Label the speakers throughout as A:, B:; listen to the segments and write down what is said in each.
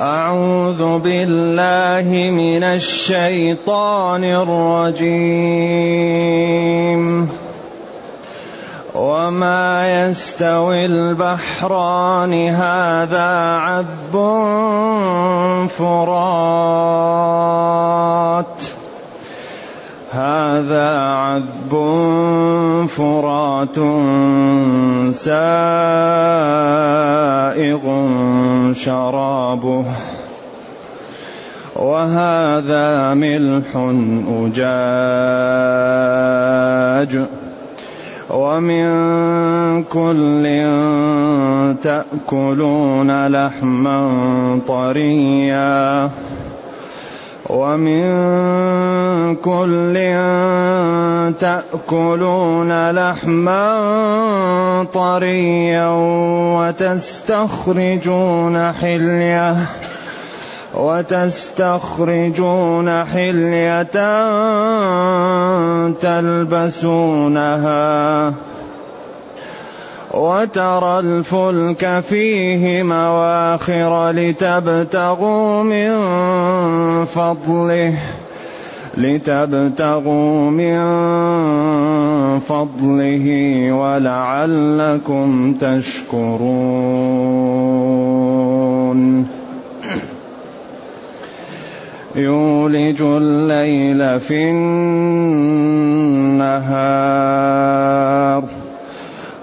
A: أعوذ بالله من الشيطان الرجيم. وما يستوي البحران هذا عذب فرات. هذا عذب فرات سائغ شرابه وهذا ملح أجاج ومن كل تأكلون لحما طريا ومن كل تأكلون لحما طريا وتستخرجون حلية وتستخرجون حلية تلبسونها وترى الفلك فيه مواخر لتبتغوا من فضله لتبتغوا من فضله ولعلكم تشكرون. يولج الليل في النهار.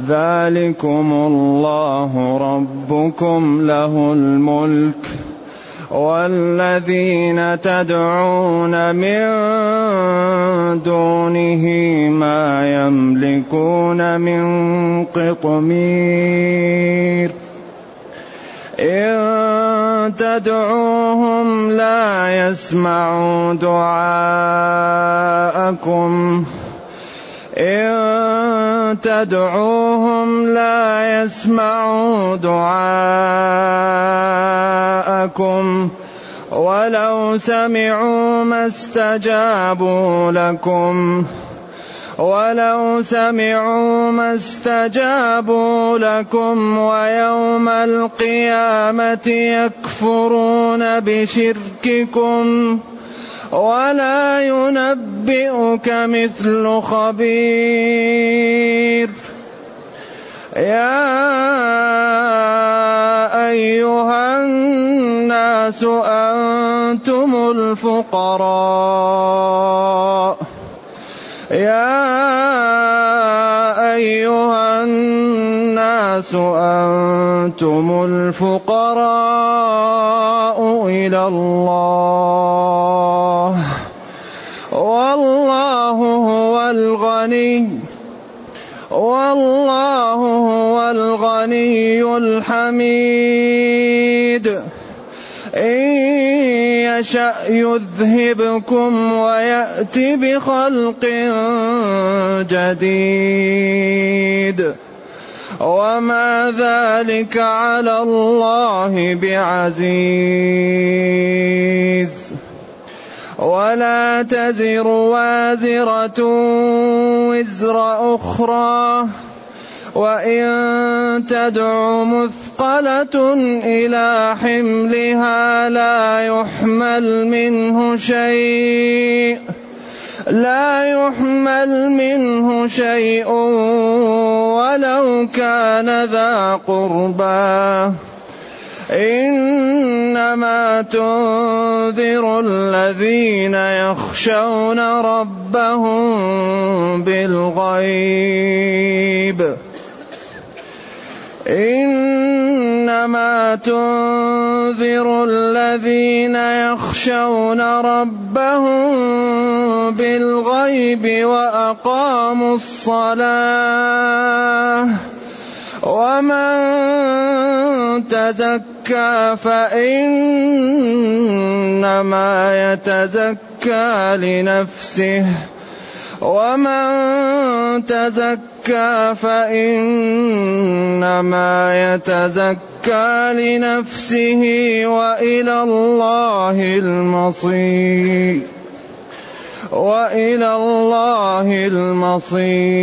A: ذلكم الله ربكم له الملك والذين تدعون من دونه ما يملكون من قطمير إن تدعوهم لا يسمعوا دعاءكم إن تدعوهم لا يسمعوا دعاءكم ولو سمعوا ما استجابوا لكم ولو سمعوا ما استجابوا لكم ويوم القيامة يكفرون بشرككم ولا ينبئك مثل خبير. يا أيها الناس أنتم الفقراء. يا أيها الناس أنتم الفقراء إلى الله. والله هو الغني. والله هو الغني الحميد. إن يشأ يذهبكم ويأت بخلق جديد. وما ذلك على الله بعزيز. ولا تزر وازرة وزر أخرى. وإن تدع مثقلة إلى حملها لا يحمل منه شيء. لا يحمل منه شيء ولو كان ذا قربى. إنما تنذر الذين يخشون ربهم بالغيب. إنما تنذر الذين يخشون ربهم بالغيب وأقاموا الصلاة. ومن تزكى فإن فإنما يتزكى لنفسه. ومن تزكى فإنما يتزكى لنفسه وإلى الله المصير. وإلى الله المصير.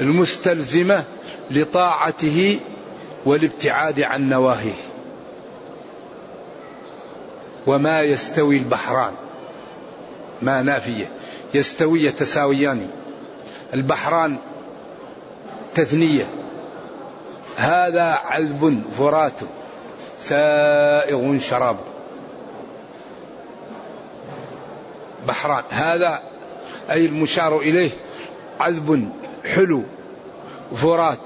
B: المستلزمة لطاعته والابتعاد عن نواهيه. وما يستوي البحران. ما نافية. يستوي يتساويان. البحران تثنية. هذا عذب فرات سائغ شراب. بحران. هذا أي المشار إليه عذب حلو فرات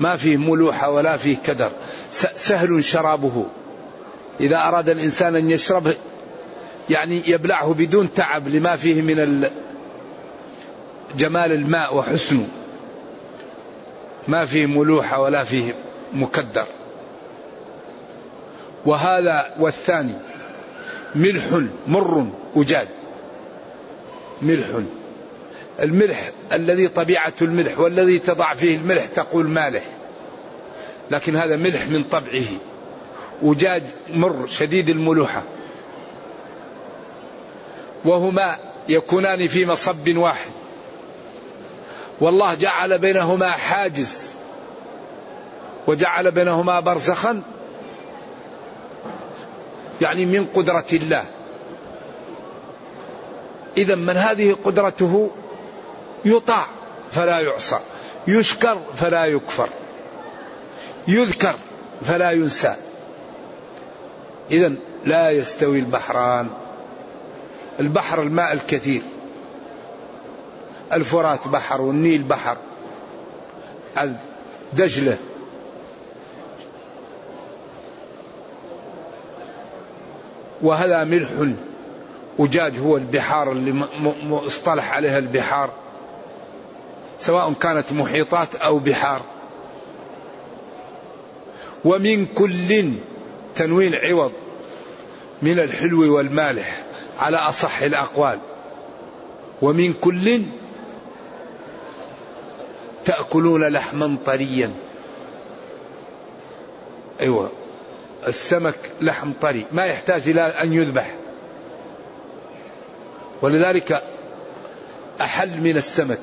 B: ما فيه ملوحة ولا فيه كدر سهل شرابه. إذا أراد الإنسان أن يشرب يعني يبلعه بدون تعب لما فيه من جمال الماء وحسنه. ما فيه ملوحة ولا فيه مكدر. وهذا والثاني ملح مر أجاد ملح الملح الذي طبيعة الملح والذي تضع فيه الملح تقول مالح. لكن هذا ملح من طبعه. وجاج مر شديد الملوحة. وهما يكونان في مصب واحد. والله جعل بينهما حاجز. وجعل بينهما برزخا. يعني من قدرة الله. إذا من هذه قدرته يطاع فلا يعصى يشكر فلا يكفر يذكر فلا ينسى. إذا لا يستوي البحران البحر الماء الكثير الفرات بحر والنيل بحر دجلة وهذا ملح أجاج هو البحار اللي اصطلح عليها البحار. سواء كانت محيطات أو بحار. ومن كل تنوين عوض من الحلو والمالح على أصح الأقوال. ومن كل تأكلون لحما طريا. أيوة السمك لحم طري ما يحتاج إلى أن يذبح. ولذلك أحل من السمك.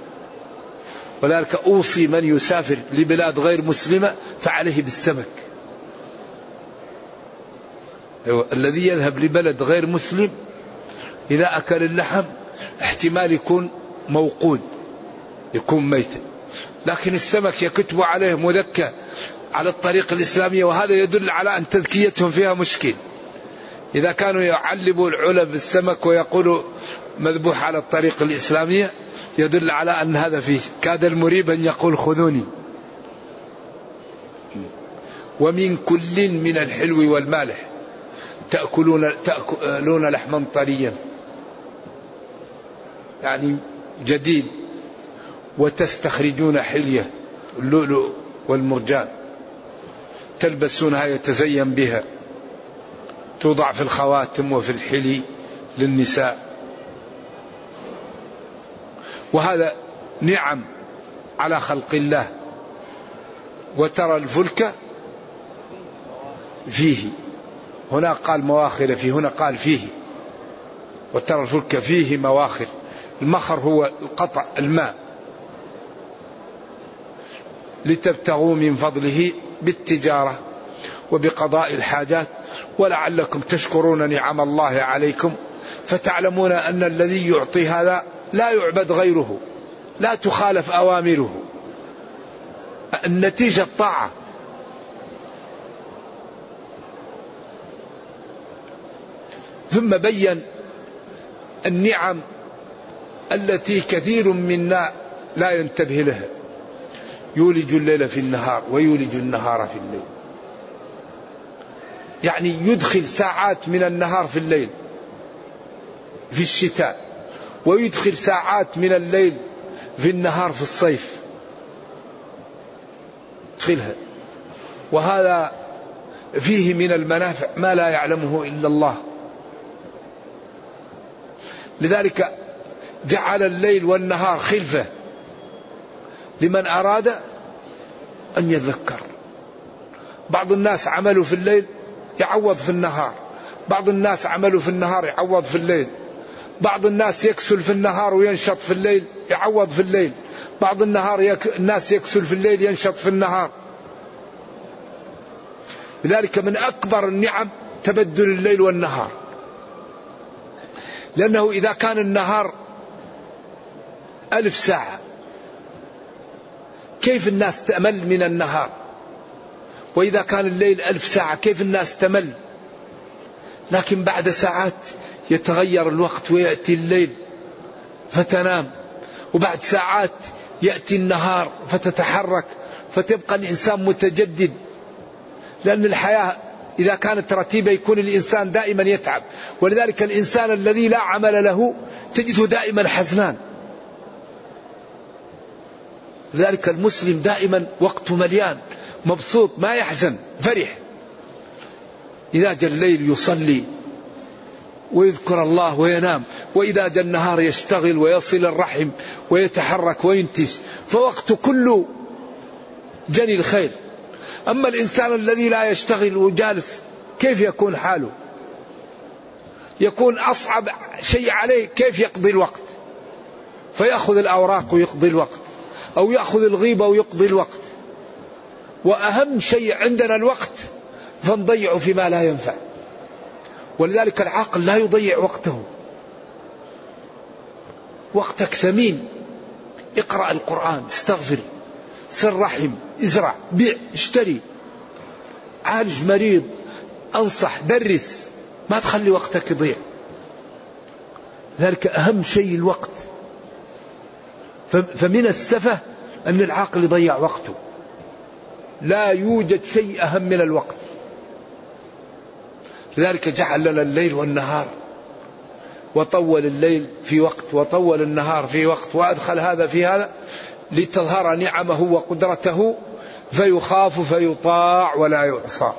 B: ولذلك أوصي من يسافر لبلاد غير مسلمة فعليه بالسمك أيوة. الذي يذهب لبلد غير مسلم إذا أكل اللحم احتمال يكون موقود يكون ميتا لكن السمك يكتب عليه مذكى على الطريق الإسلامية وهذا يدل على أن تذكيتهم فيها مشكل إذا كانوا يعلبوا العلب بالسمك ويقولوا مذبوح على الطريق الإسلامية يدل على أن هذا فيه. كاد المريب أن يقول خذوني. ومن كل من الحلو والمالح. تأكلون تأكلون لحما طريا. يعني جديد. وتستخرجون حلية اللؤلؤ والمرجان. تلبسونها يتزين بها. توضع في الخواتم وفي الحلي للنساء. وهذا نعم على خلق الله. وترى الفلك فيه. هنا قال مواخر فيه هنا قال فيه. وترى الفلك فيه مواخر. المخر هو القطع الماء. لتبتغوا من فضله بالتجارة وبقضاء الحاجات. ولعلكم تشكرون نعم الله عليكم. فتعلمون أن الذي يعطي هذا لا يعبد غيره لا تخالف أوامره. النتيجة الطاعة. ثم بين النعم التي كثير منا لا ينتبه لها. يولج الليل في النهار ويولج النهار في الليل. يعني يدخل ساعات من النهار في الليل في الشتاء. ويدخل ساعات من الليل في النهار في الصيف. يدخلها وهذا فيه من المنافع ما لا يعلمه إلا الله. لذلك جعل الليل والنهار خلفة لمن أراد أن يذكر. بعض الناس عملوا في الليل يعوض في النهار. بعض الناس عملوا في النهار يعوض في الليل. بعض الناس يكسل في النهار وينشط في الليل يعوض في الليل. بعض النهار يك... الناس يكسل في الليل ينشط في النهار. لذلك من أكبر النعم تبدل الليل والنهار. لأنه إذا كان النهار ألف ساعة كيف الناس تأمل من النهار؟ وإذا كان الليل ألف ساعة كيف الناس تمل؟ لكن بعد ساعات يتغير الوقت ويأتي الليل فتنام. وبعد ساعات يأتي النهار فتتحرك فتبقى الإنسان متجدد. لأن الحياة إذا كانت رتيبة يكون الإنسان دائما يتعب. ولذلك الإنسان الذي لا عمل له تجده دائما حزنان. لذلك المسلم دائما وقته مليان مبسوط ما يحزن فرح. إذا جاء الليل يصلي ويذكر الله وينام. وإذا جاء النهار يشتغل ويصل الرحم ويتحرك وينتج فوقته كله جني الخير. أما الإنسان الذي لا يشتغل وجالس كيف يكون حاله؟ يكون أصعب شيء عليه كيف يقضي الوقت؟ فيأخذ الأوراق ويقضي الوقت أو يأخذ الغيبة ويقضي الوقت. وأهم شيء عندنا الوقت فنضيعه فيما لا ينفع. ولذلك العاقل لا يضيع وقته. وقتك ثمين. اقرأ القرآن استغفر سر رحم ازرع بيع اشتري. عالج مريض انصح درس. ما تخلي وقتك يضيع. ذلك أهم شيء الوقت. فمن السفة أن العاقل يضيع وقته. لا يوجد شيء أهم من الوقت. لذلك جعل لنا الليل والنهار وطول الليل في وقت وطول النهار في وقت وأدخل هذا في هذا لتظهر نعمه وقدرته فيخاف فيطاع ولا يعصى.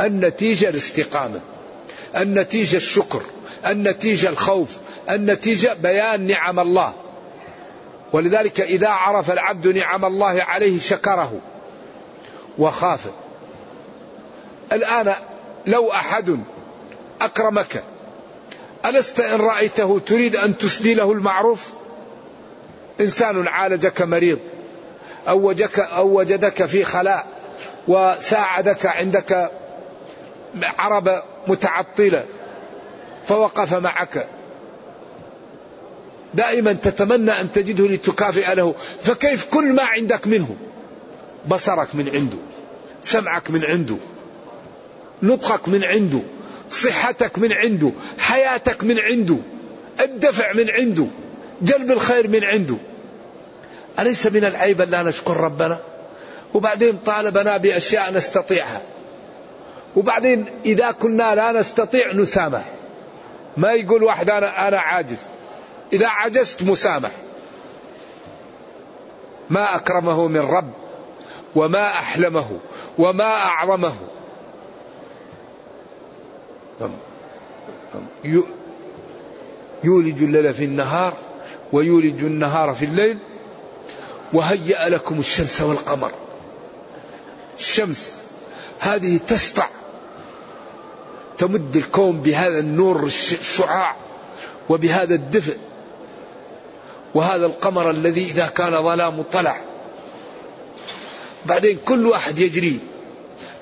B: النتيجة الاستقامة النتيجة الشكر النتيجة الخوف النتيجة بيان نعم الله. ولذلك إذا عرف العبد نعم الله عليه شكره وخاف. الآن لو أحد أكرمك ألست إن رأيته تريد أن تسدي له المعروف؟ إنسان عالجك مريض أو وجدك, أو وجدك في خلاء وساعدك عندك عرب متعطلة فوقف معك. دائما تتمنى أن تجده لتكافئ له. فكيف؟ كل ما عندك منه. بصرك من عنده. سمعك من عنده. نطقك من عنده صحتك من عنده حياتك من عنده الدفع من عنده جلب الخير من عنده. أليس من العيب لا نشكر ربنا؟ وبعدين طالبنا بأشياء نستطيعها. وبعدين إذا كنا لا نستطيع نسامح. ما يقول واحد أنا, أنا عاجز. إذا عجزت مسامح. ما أكرمه من رب وما أحلمه وما أعظمه. يولج الليل في النهار ويولج النهار في الليل وهيأ لكم الشمس والقمر. الشمس هذه تسطع تمد الكون بهذا النور الشعاع وبهذا الدفء. وهذا القمر الذي إذا كان ظلام طلع. بعدين كل واحد يجري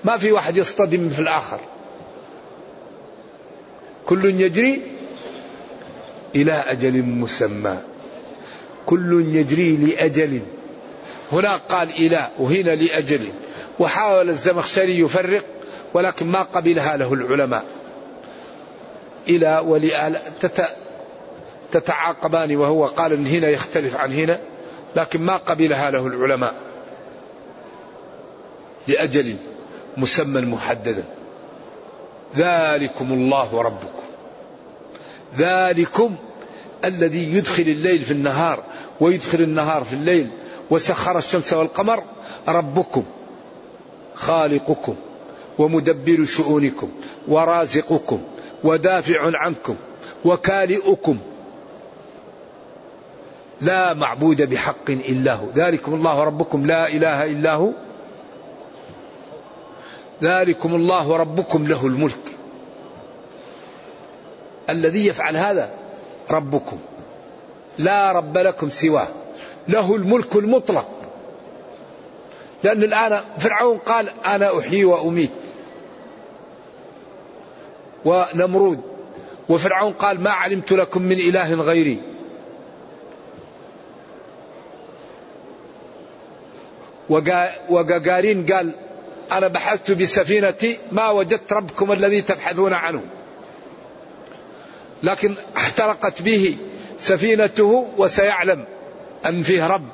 B: ما في واحد يصطدم في الآخر. كل يجري إلى أجل مسمى. كل يجري لأجل. هنا قال إلى وهنا لأجل. وحاول الزمخشري يفرق ولكن ما قبلها له العلماء. إلى ولآل تتعاقبان وهو قال إن هنا يختلف عن هنا لكن ما قبلها له العلماء. لأجل مسمى محددا. ذلكم الله ربكم ذلكم الذي يدخل الليل في النهار ويدخل النهار في الليل وسخر الشمس والقمر ربكم خالقكم ومدبر شؤونكم ورازقكم ودافع عنكم وكالئكم. لا معبود بحق إلا هو. ذلكم الله ربكم لا إله إلا هو. ذلكم الله ربكم له الملك. الذي يفعل هذا؟ ربكم. لا رب لكم سواه. له الملك المطلق. لأن الآن فرعون قال أنا أحيي وأميت. ونمرود. وفرعون قال ما علمت لكم من إله غيري. وقاقارين قال أنا بحثت بسفينتي ما وجدت ربكم الذي تبحثون عنه. لكن احترقت به سفينته وسيعلم أن فيه رب.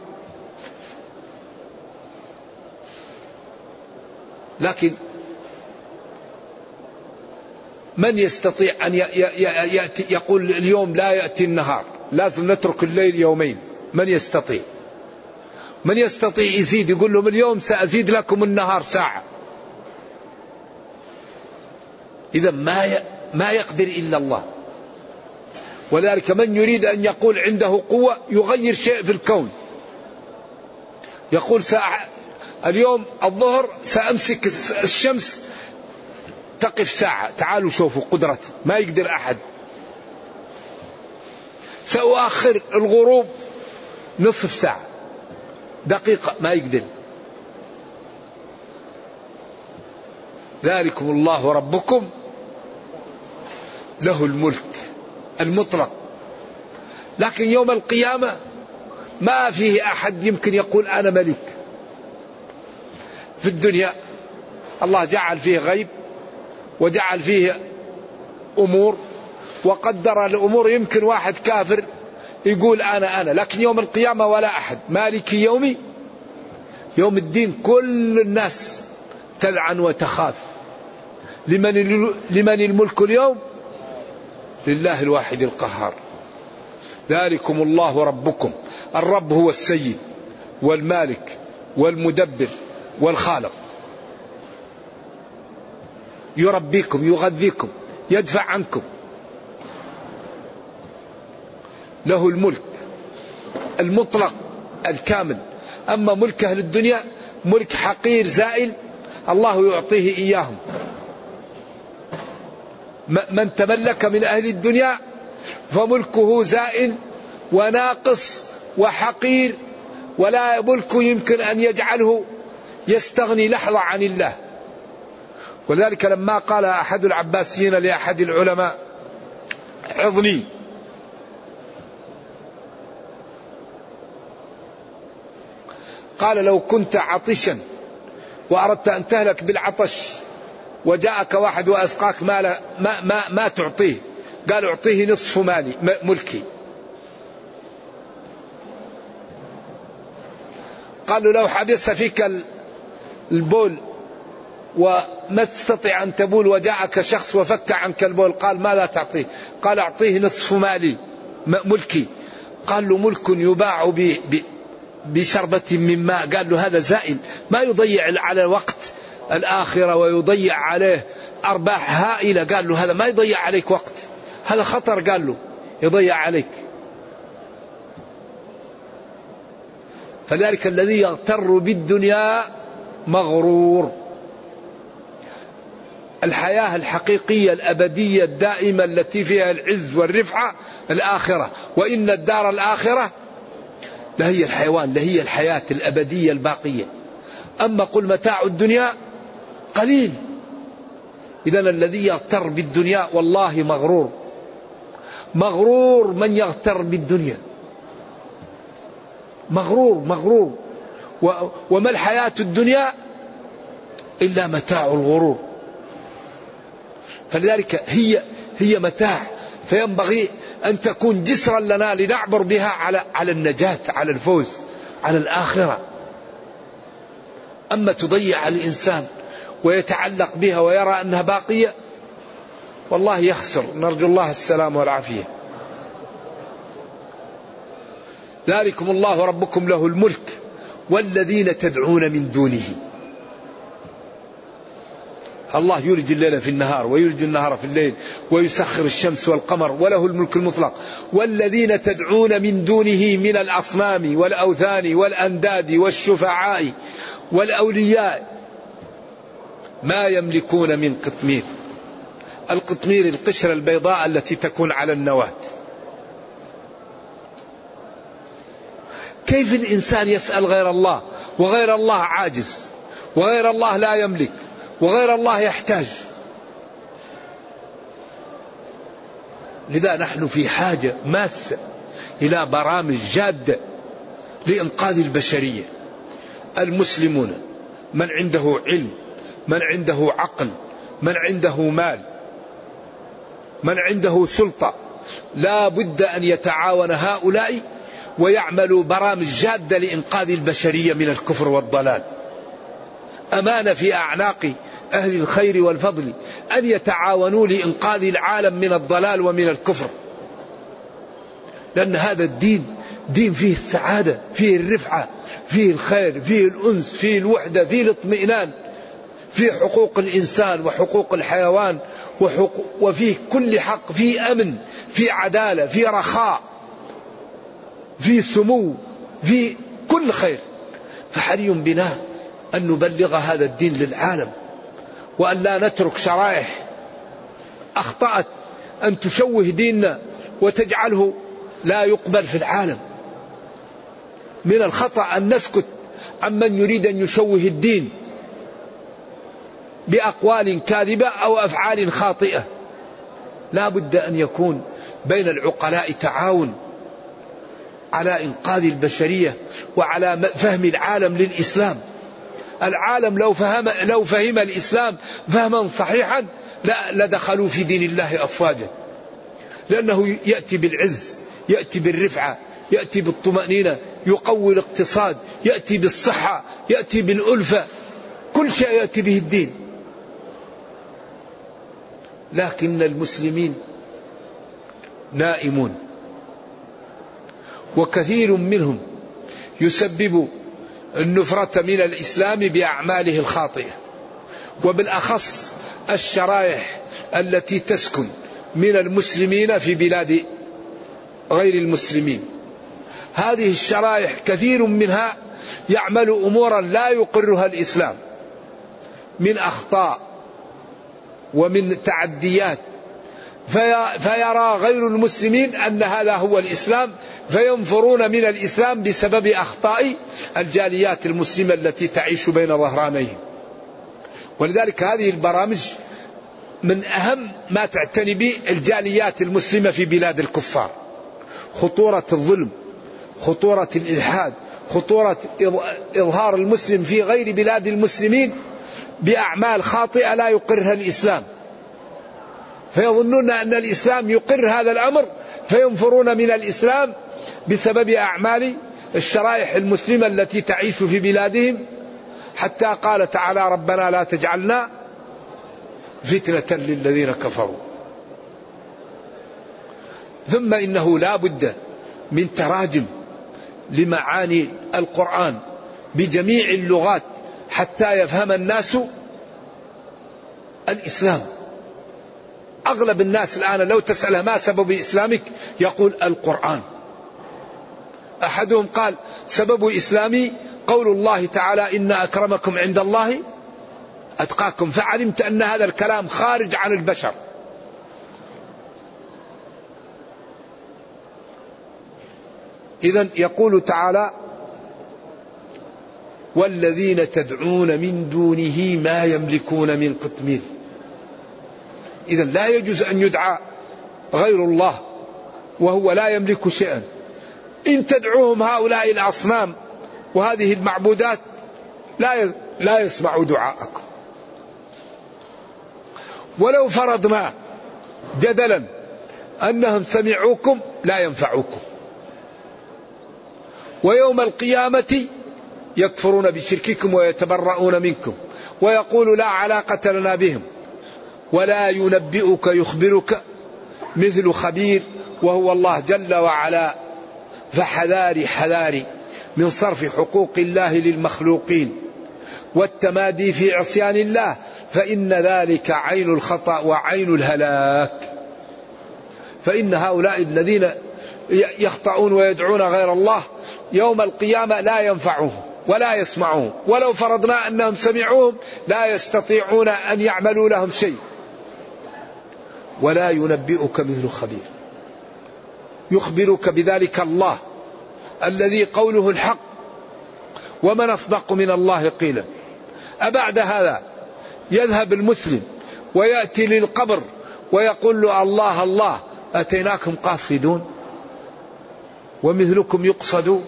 B: لكن من يستطيع أن يأتي يقول اليوم لا يأتي النهار لازم نترك الليل يومين. من يستطيع؟ من يستطيع يزيد؟ يقول لهم اليوم سأزيد لكم النهار ساعة. إذا ما ما يقدر إلا الله. ولذلك من يريد أن يقول عنده قوة يغير شيء في الكون. يقول ساعة اليوم الظهر سأمسك الشمس تقف ساعة. تعالوا شوفوا قدرتي. ما يقدر أحد. سأؤخر الغروب نصف ساعة. دقيقة. ما يقدر. ذلكم الله ربكم له الملك. المطلق. لكن يوم القيامة ما فيه أحد يمكن يقول أنا ملك. في الدنيا الله جعل فيه غيب وجعل فيه أمور وقدر الأمور. يمكن واحد كافر يقول أنا أنا لكن يوم القيامة ولا أحد. مالك يومي؟ يوم الدين كل الناس تلعن وتخاف. لمن لمن الملك اليوم؟ لله الواحد القهار. ذلكم الله ربكم الرب هو السيد والمالك والمدبر والخالق. يربيكم يغذيكم يدفع عنكم. له الملك المطلق الكامل. أما ملك أهل الدنيا ملك حقير زائل الله يعطيه إياهم. من تملك من أهل الدنيا فملكه زائل وناقص وحقير ولا ملك يمكن أن يجعله يستغني لحظة عن الله. ولذلك لما قال أحد العباسيين لأحد العلماء عظني. قال لو كنت عطشا وأردت أن تهلك بالعطش وجاءك واحد وأسقاك مال ما, ما, ما تعطيه. قال أعطيه نصف مالي ملكي. قال له لو حبس فيك البول وما تستطيع أن تبول وجاءك شخص وفك عنك البول قال ماذا تعطيه. قال أعطيه نصف مالي ملكي. قال له ملك يباع بشربة من ماء. قال له هذا زائل ما يضيع على الوقت. الآخرة ويضيع عليه أرباح هائلة. قال له هذا ما يضيع عليك وقت هذا خطر. قال له يضيع عليك. فذلك الذي يغتر بالدنيا مغرور. الحياة الحقيقية الأبدية الدائمة التي فيها العز والرفعة الآخرة. وإن الدار الآخرة لهي الحيوان لهي الحياة الأبدية الباقية. أما قل متاع الدنيا قليل. إذا الذي يغتر بالدنيا والله مغرور. مغرور من يغتر بالدنيا. مغرور مغرور. وما الحياة الدنيا إلا متاع الغرور. فلذلك هي هي متاع. فينبغي أن تكون جسرا لنا لنعبر بها على على النجاة على الفوز على الآخرة. أما تضيع الإنسان ويتعلق بها ويرى أنها باقية والله يخسر. نرجو الله السلام والعافية. ذلكم الله ربكم له الملك والذين تدعون من دونه. الله يولج الليل في النهار ويولج النهار في الليل ويسخر الشمس والقمر وله الملك المطلق. والذين تدعون من دونه من الأصنام والأوثان والأنداد والشفعاء والأولياء ما يملكون من قطمير. القطمير القشرة البيضاء التي تكون على النواة. كيف الإنسان يسأل غير الله؟ وغير الله عاجز. وغير الله لا يملك. وغير الله يحتاج. لذا نحن في حاجة ماسة إلى برامج جادة لإنقاذ البشرية. المسلمون من عنده علم من عنده عقل من عنده مال من عنده سلطة. لا بد أن يتعاون هؤلاء ويعملوا برامج جادة لإنقاذ البشرية من الكفر والضلال. أمانة في أعناق أهل الخير والفضل أن يتعاونوا لإنقاذ العالم من الضلال ومن الكفر. لأن هذا الدين دين فيه السعادة فيه الرفعة فيه الخير فيه الأنس فيه الوحدة فيه الاطمئنان. فيه حقوق الإنسان وحقوق الحيوان وحقوق وفيه كل حق فيه أمن فيه عدالة فيه رخاء فيه سمو فيه كل خير. فحري بنا أن نبلغ هذا الدين للعالم وأن لا نترك شرائح أخطأت أن تشوه ديننا وتجعله لا يقبل في العالم. من الخطأ أن نسكت عمن يريد أن يشوه الدين. بأقوال كاذبة أو أفعال خاطئة لا بد أن يكون بين العقلاء تعاون على إنقاذ البشرية وعلى فهم العالم للإسلام العالم لو فهم لو فهم الإسلام فهما صحيحا لا لدخلوا في دين الله افواجا. لأنه يأتي بالعز، يأتي بالرفعة، يأتي بالطمأنينة، يقوي الاقتصاد، يأتي بالصحة، يأتي بالألفة. كل شيء يأتي به الدين. لكن المسلمين نائمون. وكثير منهم يسبب النفرة من الإسلام بأعماله الخاطئة وبالأخص الشرائح التي تسكن من المسلمين في بلاد غير المسلمين. هذه الشرائح كثير منها يعمل أمورا لا يقرها الإسلام من أخطاء ومن تعديات فيرى غير المسلمين أن هذا هو الإسلام فينفرون من الإسلام بسبب أخطاء الجاليات المسلمة التي تعيش بين ظهرانيهم. ولذلك هذه البرامج من أهم ما تعتني به الجاليات المسلمة في بلاد الكفار. خطورة الظلم، خطورة الإلحاد، خطورة إظهار المسلم في غير بلاد المسلمين بأعمال خاطئة لا يقرها الإسلام. فيظنون أن الإسلام يقر هذا الأمر فينفرون من الإسلام بسبب أعمال الشرائح المسلمة التي تعيش في بلادهم حتى قال تعالى ربنا لا تجعلنا فتنة للذين كفروا. ثم إنه لا بد من تراجم لمعاني القرآن بجميع اللغات حتى يفهم الناس الإسلام. أغلب الناس الآن لو تساله ما سبب إسلامك يقول القرآن. أحدهم قال سبب إسلامي قول الله تعالى إن أكرمكم عند الله أتقاكم فعلمت أن هذا الكلام خارج عن البشر. اذا يقول تعالى والذين تدعون من دونه ما يملكون من قطمير. إذا لا يجوز أن يدعى غير الله وهو لا يملك شيئا. إن تدعوهم هؤلاء الأصنام وهذه المعبودات لا لا يسمعوا دعاءكم. ولو فرضنا جدلا أنهم سمعوكم لا ينفعوكم. ويوم القيامة يكفرون بشرككم ويتبرؤون منكم ويقول لا علاقة لنا بهم ولا ينبئك يخبرك مثل خبير وهو الله جل وعلا فحذاري حذاري من صرف حقوق الله للمخلوقين والتمادي في عصيان الله فإن ذلك عين الخطأ وعين الهلاك فإن هؤلاء الذين يخطئون ويدعون غير الله يوم القيامة لا ينفعهم ولا يسمعون. ولو فرضنا أنهم سمعوهم لا يستطيعون أن يعملوا لهم شيء. ولا ينبئك مثل خبير. يخبرك بذلك الله الذي قوله الحق. ومن أصدق من الله قيلا. أبعد هذا يذهب المسلم ويأتي للقبر ويقول له الله الله أتيناكم قاصدون ومثلكم يقصد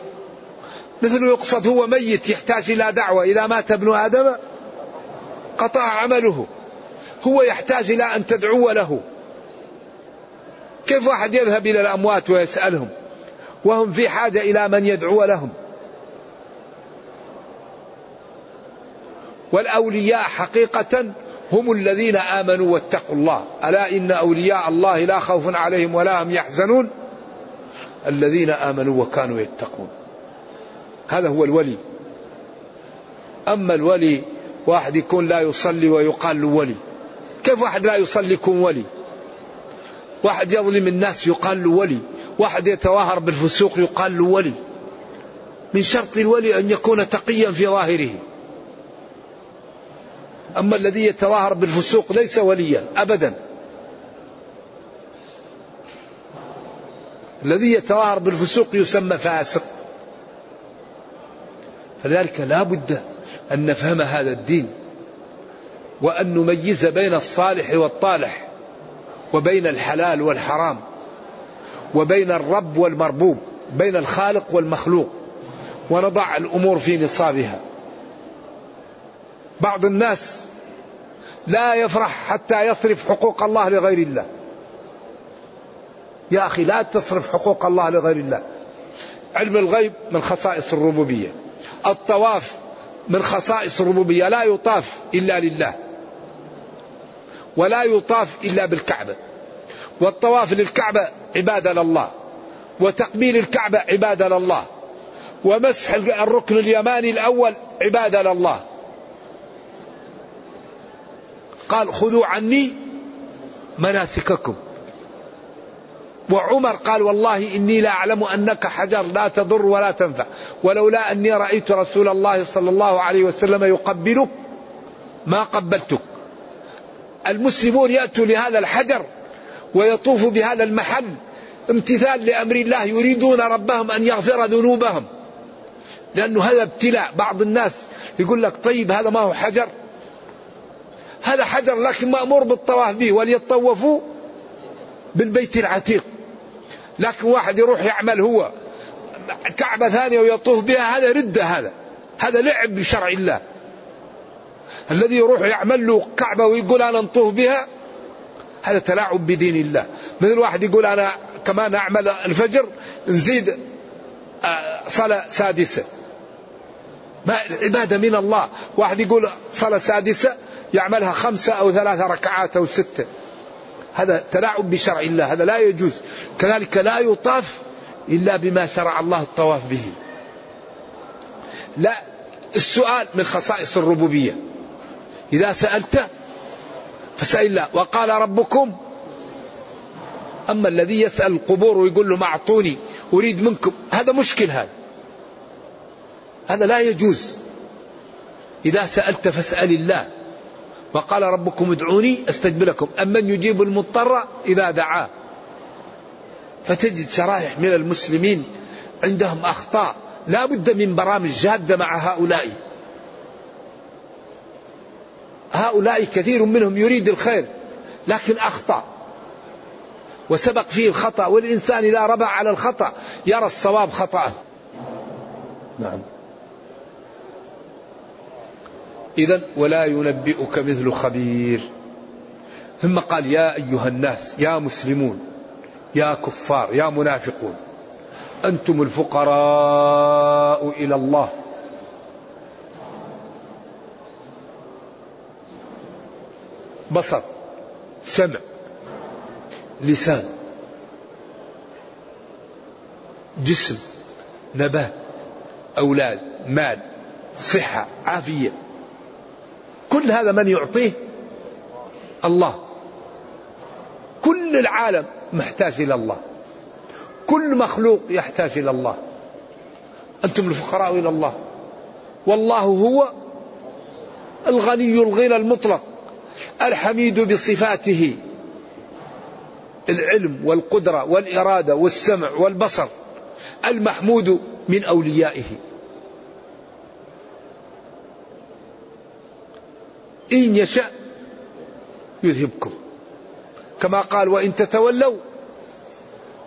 B: مثل يقصد هو ميت يحتاج إلى دعوة إذا مات ابن آدم قطع عمله. هو يحتاج إلى أن تدعو له. كيف واحد يذهب إلى الأموات ويسألهم؟ وهم في حاجة إلى من يدعو لهم. والأولياء حقيقة هم الذين آمنوا واتقوا الله. ألا إن أولياء الله لا خوف عليهم ولا هم يحزنون؟ الذين آمنوا وكانوا يتقون. هذا هو الولي. أما الولي واحد يكون لا يصلي ويقال له ولي. كيف واحد لا يصلي يكون ولي؟ واحد يظلم الناس يقال له ولي. واحد يتواهر بالفسوق يقال له ولي. من شرط الولي أن يكون تقيا في ظاهره. أما الذي يتظاهر بالفسوق ليس وليا أبدا. الذي يتظاهر بالفسوق يسمى فاسق. فذلك لا بد أن نفهم هذا الدين وأن نميز بين الصالح والطالح وبين الحلال والحرام وبين الرب والمربوب بين الخالق والمخلوق ونضع الأمور في نصابها. بعض الناس لا يفرح حتى يصرف حقوق الله لغير الله. يا أخي لا تصرف حقوق الله لغير الله. علم الغيب من خصائص الربوبية. الطواف من خصائص الربوبية لا يطاف إلا لله ولا يطاف إلا بالكعبة. والطواف للكعبة عبادة لله وتقبيل الكعبة عبادة لله ومسح الركن اليماني الأول عبادة لله. قال خذوا عني مناسككم. وعمر قال والله إني لا أعلم أنك حجر لا تضر ولا تنفع ولولا أني رأيت رسول الله صلى الله عليه وسلم يقبلك ما قبلتك. المسلمون يأتوا لهذا الحجر ويطوفوا بهذا المحل امتثال لأمر الله يريدون ربهم أن يغفر ذنوبهم. لأنه هذا ابتلاء بعض الناس يقول لك طيب هذا ما هو حجر. هذا حجر لكن مأمور بالطواف به وليطوفوا بالبيت العتيق. لكن واحد يروح يعمل هو. كعبة ثانية ويطوف بها هذا ردة هذا. هذا لعب بشرع الله. الذي يروح يعمل له كعبة ويقول أنا نطوف بها هذا تلاعب بدين الله. مثل واحد يقول أنا كمان أعمل الفجر نزيد آه، صلاة سادسة. ما العبادة من الله. واحد يقول صلاة سادسة يعملها خمسة أو ثلاثة ركعات أو ستة. هذا تلاعب بشرع الله هذا لا يجوز. كذلك لا يطاف إلا بما شرع الله الطواف به. لا السؤال من خصائص الربوبية. إذا سألت فسأل الله وقال ربكم أما الذي يسأل القبور ويقول لهم أعطوني أريد منكم. هذا مشكل هذا. هذا لا يجوز. إذا سألت فاسأل الله. وقال ربكم ادعوني أستجب لكم. أمن يجيب المضطر إذا دعاه؟ فتجد شرائح من المسلمين عندهم أخطاء. لا بد من برامج جادة مع هؤلاء. هؤلاء كثير منهم يريد الخير لكن أخطأ. وسبق فيه الخطأ والإنسان إذا ربع على الخطأ يرى الصواب خطأ نعم. إذا ولا ينبئك مثل خبير. ثم قال يا أيها الناس يا مسلمون يا كفار يا منافقون أنتم الفقراء إلى الله. بصر سمع لسان جسم نبات أولاد مال صحة عافية. كل هذا من يعطيه الله. كل العالم محتاج إلى الله. كل مخلوق يحتاج إلى الله. أنتم الفقراء إلى الله. والله هو الغني الغنى المطلق الحميد بصفاته. العلم والقدرة والإرادة والسمع والبصر المحمود من أوليائه. إن يشاء يذهبكم. كما قال وإن تتولوا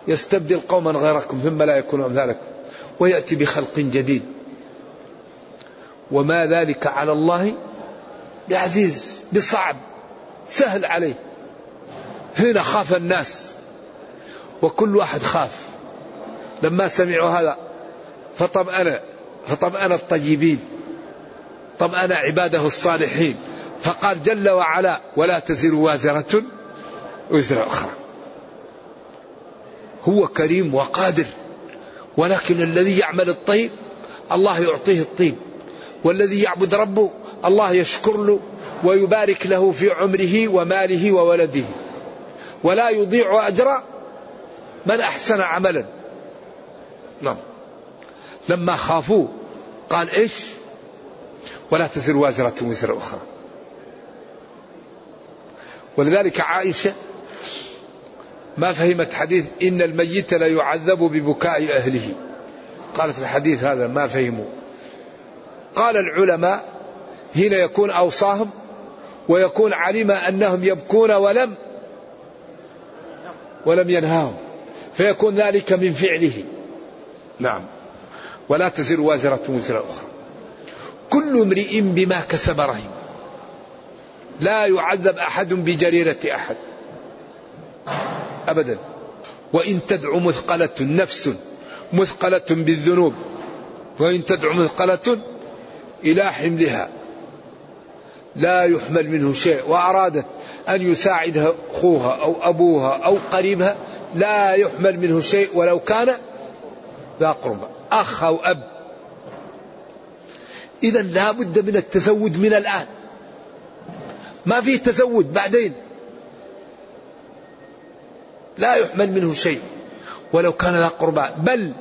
B: يستبدل قوما غيركم ثم لا يكونوا أمثالكم ويأتي بخلق جديد. وما ذلك على الله بعزيز بصعب سهل عليه. هنا خاف الناس وكل واحد خاف. لما سمعوا هذا فطمأن فطمأن الطيبين طمأن عباده الصالحين. فقال جل وعلا ولا تزر وازرة وزر أخرى. هو كريم وقادر ولكن الذي يعمل الطيب الله يعطيه الطيب والذي يعبد ربه الله يشكر له ويبارك له في عمره وماله وولده ولا يضيع أجر من أحسن عملا. نعم. لما خافوا قال إيش؟ ولا تزر وازرة وزر أخرى. ولذلك عائشة ما فهمت حديث إن الميت لا يعذب ببكاء أهله. قالت الحديث هذا ما فهموا. قال العلماء هنا يكون أوصاهم ويكون علم أنهم يبكون ولم ولم ينهاهم فيكون ذلك من فعله. نعم. ولا تزر وازرة وزر أخرى. كل امرئ بما كسب رهين لا يعذب أحد بجريرة أحد. أبدا. وإن تدعو مثقلة نفس مثقلة بالذنوب وإن تدعو مثقلة إلى حملها. لا يحمل منه شيء. وأرادت أن يساعدها أخوها أو أبوها أو قريبها لا يحمل منه شيء ولو كان ذا قربى. أخ أو أب. إذا لا بد من التزود من الآن. ما فيه تزود بعدين. لا يحمل منه شيء ولو كان ذا قربى. بل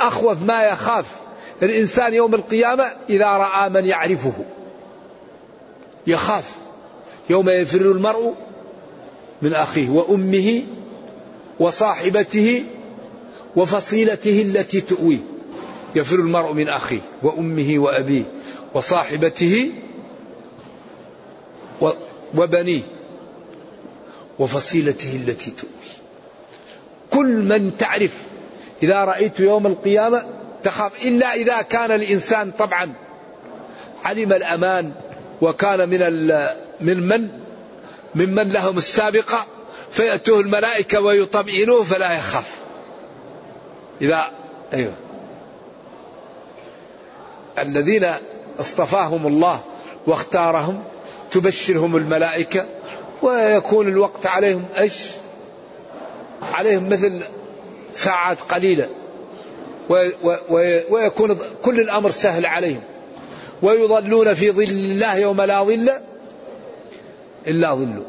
B: أخوف ما يخاف الإنسان يوم القيامة إذا رأى من يعرفه. يخاف. يوم يفر المرء من أخيه وأمه وصاحبته وفصيلته التي تؤويه. يفر المرء من أخيه وأمه وأبيه وصاحبته وبنيه وفصيلته التي تؤويه كل من تعرف إذا رأيت يوم القيامة تخاف إلا إذا كان الإنسان طبعا علم الأمان وكان من من من؟ ممن لهم السابقة؟ فيأتوه الملائكة ويطمئنوه فلا يخاف. إذا أيوه. الذين اصطفاهم الله واختارهم تبشرهم الملائكة ويكون الوقت عليهم إيش؟ عليهم مثل ساعات قليلة. ويكون كل الأمر سهل عليهم. ويظلون في ظل الله يوم لا ظل إلا ظله.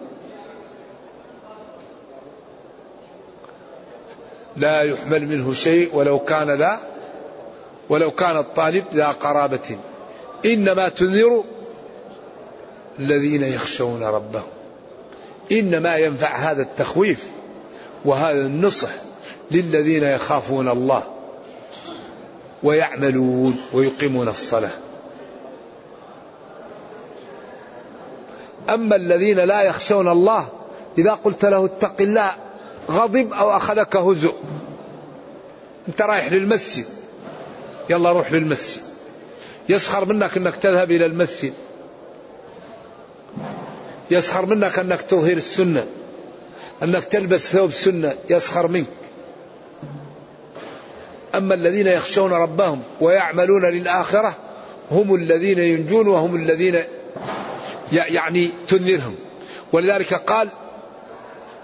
B: لا يحمل منه شيء ولو كان ذا ولو كان الطالب ذا قرابة. إنما تنذر الذين يخشون ربهم. إنما ينفع هذا التخويف وهذا النصح للذين يخافون الله ويعملون ويقيمون الصلاة. أما الذين لا يخشون الله إذا قلت له اتق الله غضب أو أخذك هزء. أنت رايح للمسجد. يلا روح للمسجد. يسخر منك أنك تذهب إلى المسجد. يسخر منك أنك تظهر السنة أنك تلبس ثوب سنة يسخر منك. أما الذين يخشون ربهم ويعملون للآخرة هم الذين ينجون وهم الذين يعني تنذرهم. ولذلك قال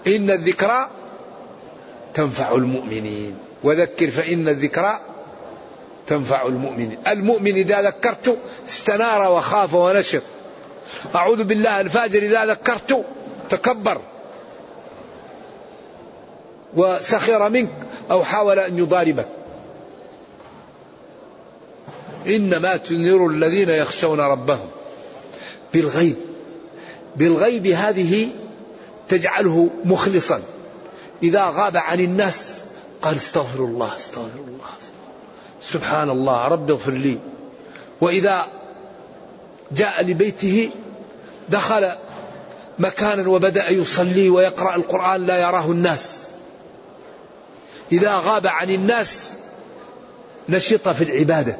B: إن الذكرى تنفع المؤمنين. وذكر فإن الذكرى تنفع المؤمنين. المؤمن إذا ذكرته استنار وخاف ونشط أعوذ بالله الفاجر إذا ذكرته تكبر. وسخر منك أو حاول أن يضاربك. إنما تنذر الذين يخشون ربهم بالغيب. بالغيب هذه تجعله مخلصا. إذا غاب عن الناس قال استغفر الله استغفر الله. سبحان الله رب اغفر لي. وإذا جاء لبيته دخل مكانا وبدأ يصلي ويقرأ القرآن لا يراه الناس. إذا غاب عن الناس نشط في العبادة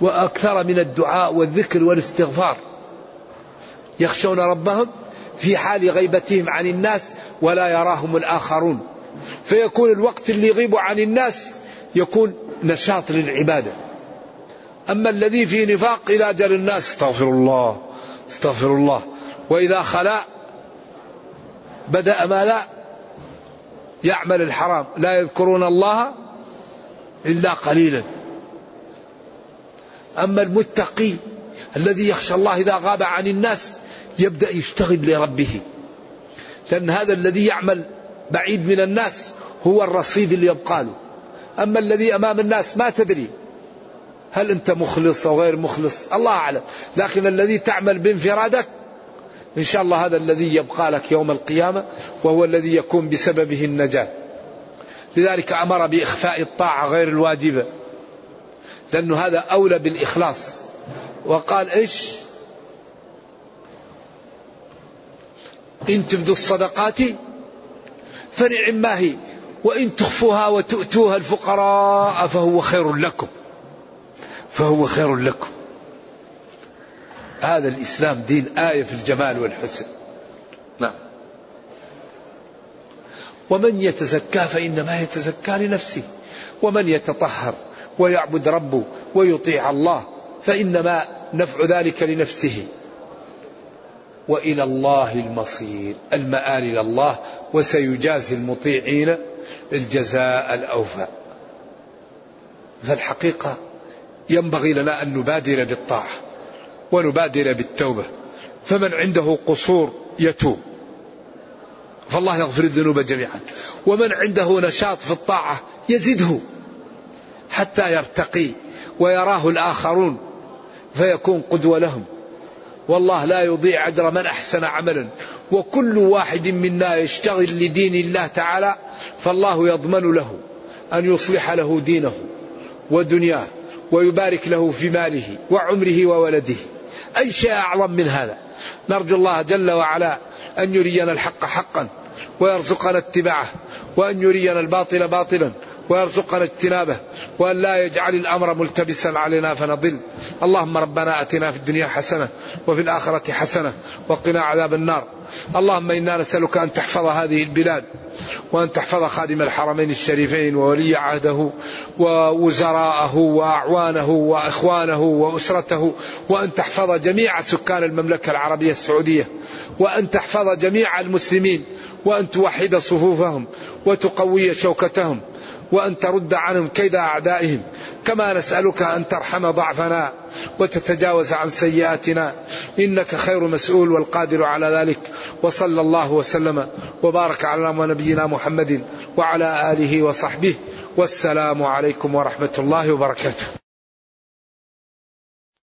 B: وأكثر من الدعاء والذكر والاستغفار. يخشون ربهم في حال غيبتهم عن الناس ولا يراهم الآخرون. فيكون الوقت اللي يغيب عن الناس يكون نشاط للعبادة. أما الذي في نفاق إلى أجل الناس استغفر الله استغفر الله. وإذا خلا بدأ ماذا يعمل الحرام. لا يذكرون الله إلا قليلا. أما المتقي الذي يخشى الله إذا غاب عن الناس يبدأ يشتغل لربه. لأن هذا الذي يعمل بعيد من الناس هو الرصيد اللي يبقى له. أما الذي أمام الناس ما تدري هل أنت مخلص أو غير مخلص؟ الله أعلم. لكن الذي تعمل بانفرادك إن شاء الله هذا الذي يبقى لك يوم القيامة وهو الذي يكون بسببه النجاة. لذلك أمر بإخفاء الطاعة غير الواجبة لأنه هذا أولى بالإخلاص. وقال إيش؟ إن تبدوا الصدقات فنعم ما هي وإن تخفوها وتؤتوها الفقراء فهو خير لكم. فهو خير لكم. هذا الإسلام دين آية في الجمال والحسن. نعم. ومن يتزكى فإنما يتزكى لنفسه. ومن يتطهر ويعبد ربه ويطيع الله فإنما نفع ذلك لنفسه. وإلى الله المصير. المآل إلى الله وسيجازي المطيعين الجزاء الأوفى. فالحقيقة ينبغي لنا أن نبادر بالطاعة ونبادر بالتوبة. فمن عنده قصور يتوب. فالله يغفر الذنوب جميعا. ومن عنده نشاط في الطاعة يزده حتى يرتقي ويراه الآخرون فيكون قدوة لهم. والله لا يضيع أجر من أحسن عملا. وكل واحد منا يشتغل لدين الله تعالى فالله يضمن له أن يصلح له دينه ودنياه. ويبارك له في ماله وعمره وولده. أي شيء أعظم من هذا. نرجو الله جل وعلا أن يرينا الحق حقا ويرزقنا اتباعه وأن يرينا الباطل باطلا. ويرزقنا اجتنابه وأن لا يجعل الأمر ملتبسا علينا فنضل. اللهم ربنا أتنا في الدنيا حسنة وفي الآخرة حسنة وقنا عذاب النار. اللهم إنا نسألك أن تحفظ هذه البلاد وأن تحفظ خادم الحرمين الشريفين وولي عهده ووزراءه وأعوانه وإخوانه وأسرته وأن تحفظ جميع سكان المملكة العربية السعودية وأن تحفظ جميع المسلمين وأن توحد صفوفهم وتقوي شوكتهم وأن ترد عنهم كيد أعدائهم. كما نسألك أن ترحم ضعفنا وتتجاوز عن سيئاتنا. إنك خير مسؤول والقادر على ذلك. وصلى الله وسلم وبارك على نبينا محمد وعلى آله وصحبه. والسلام عليكم ورحمة الله وبركاته.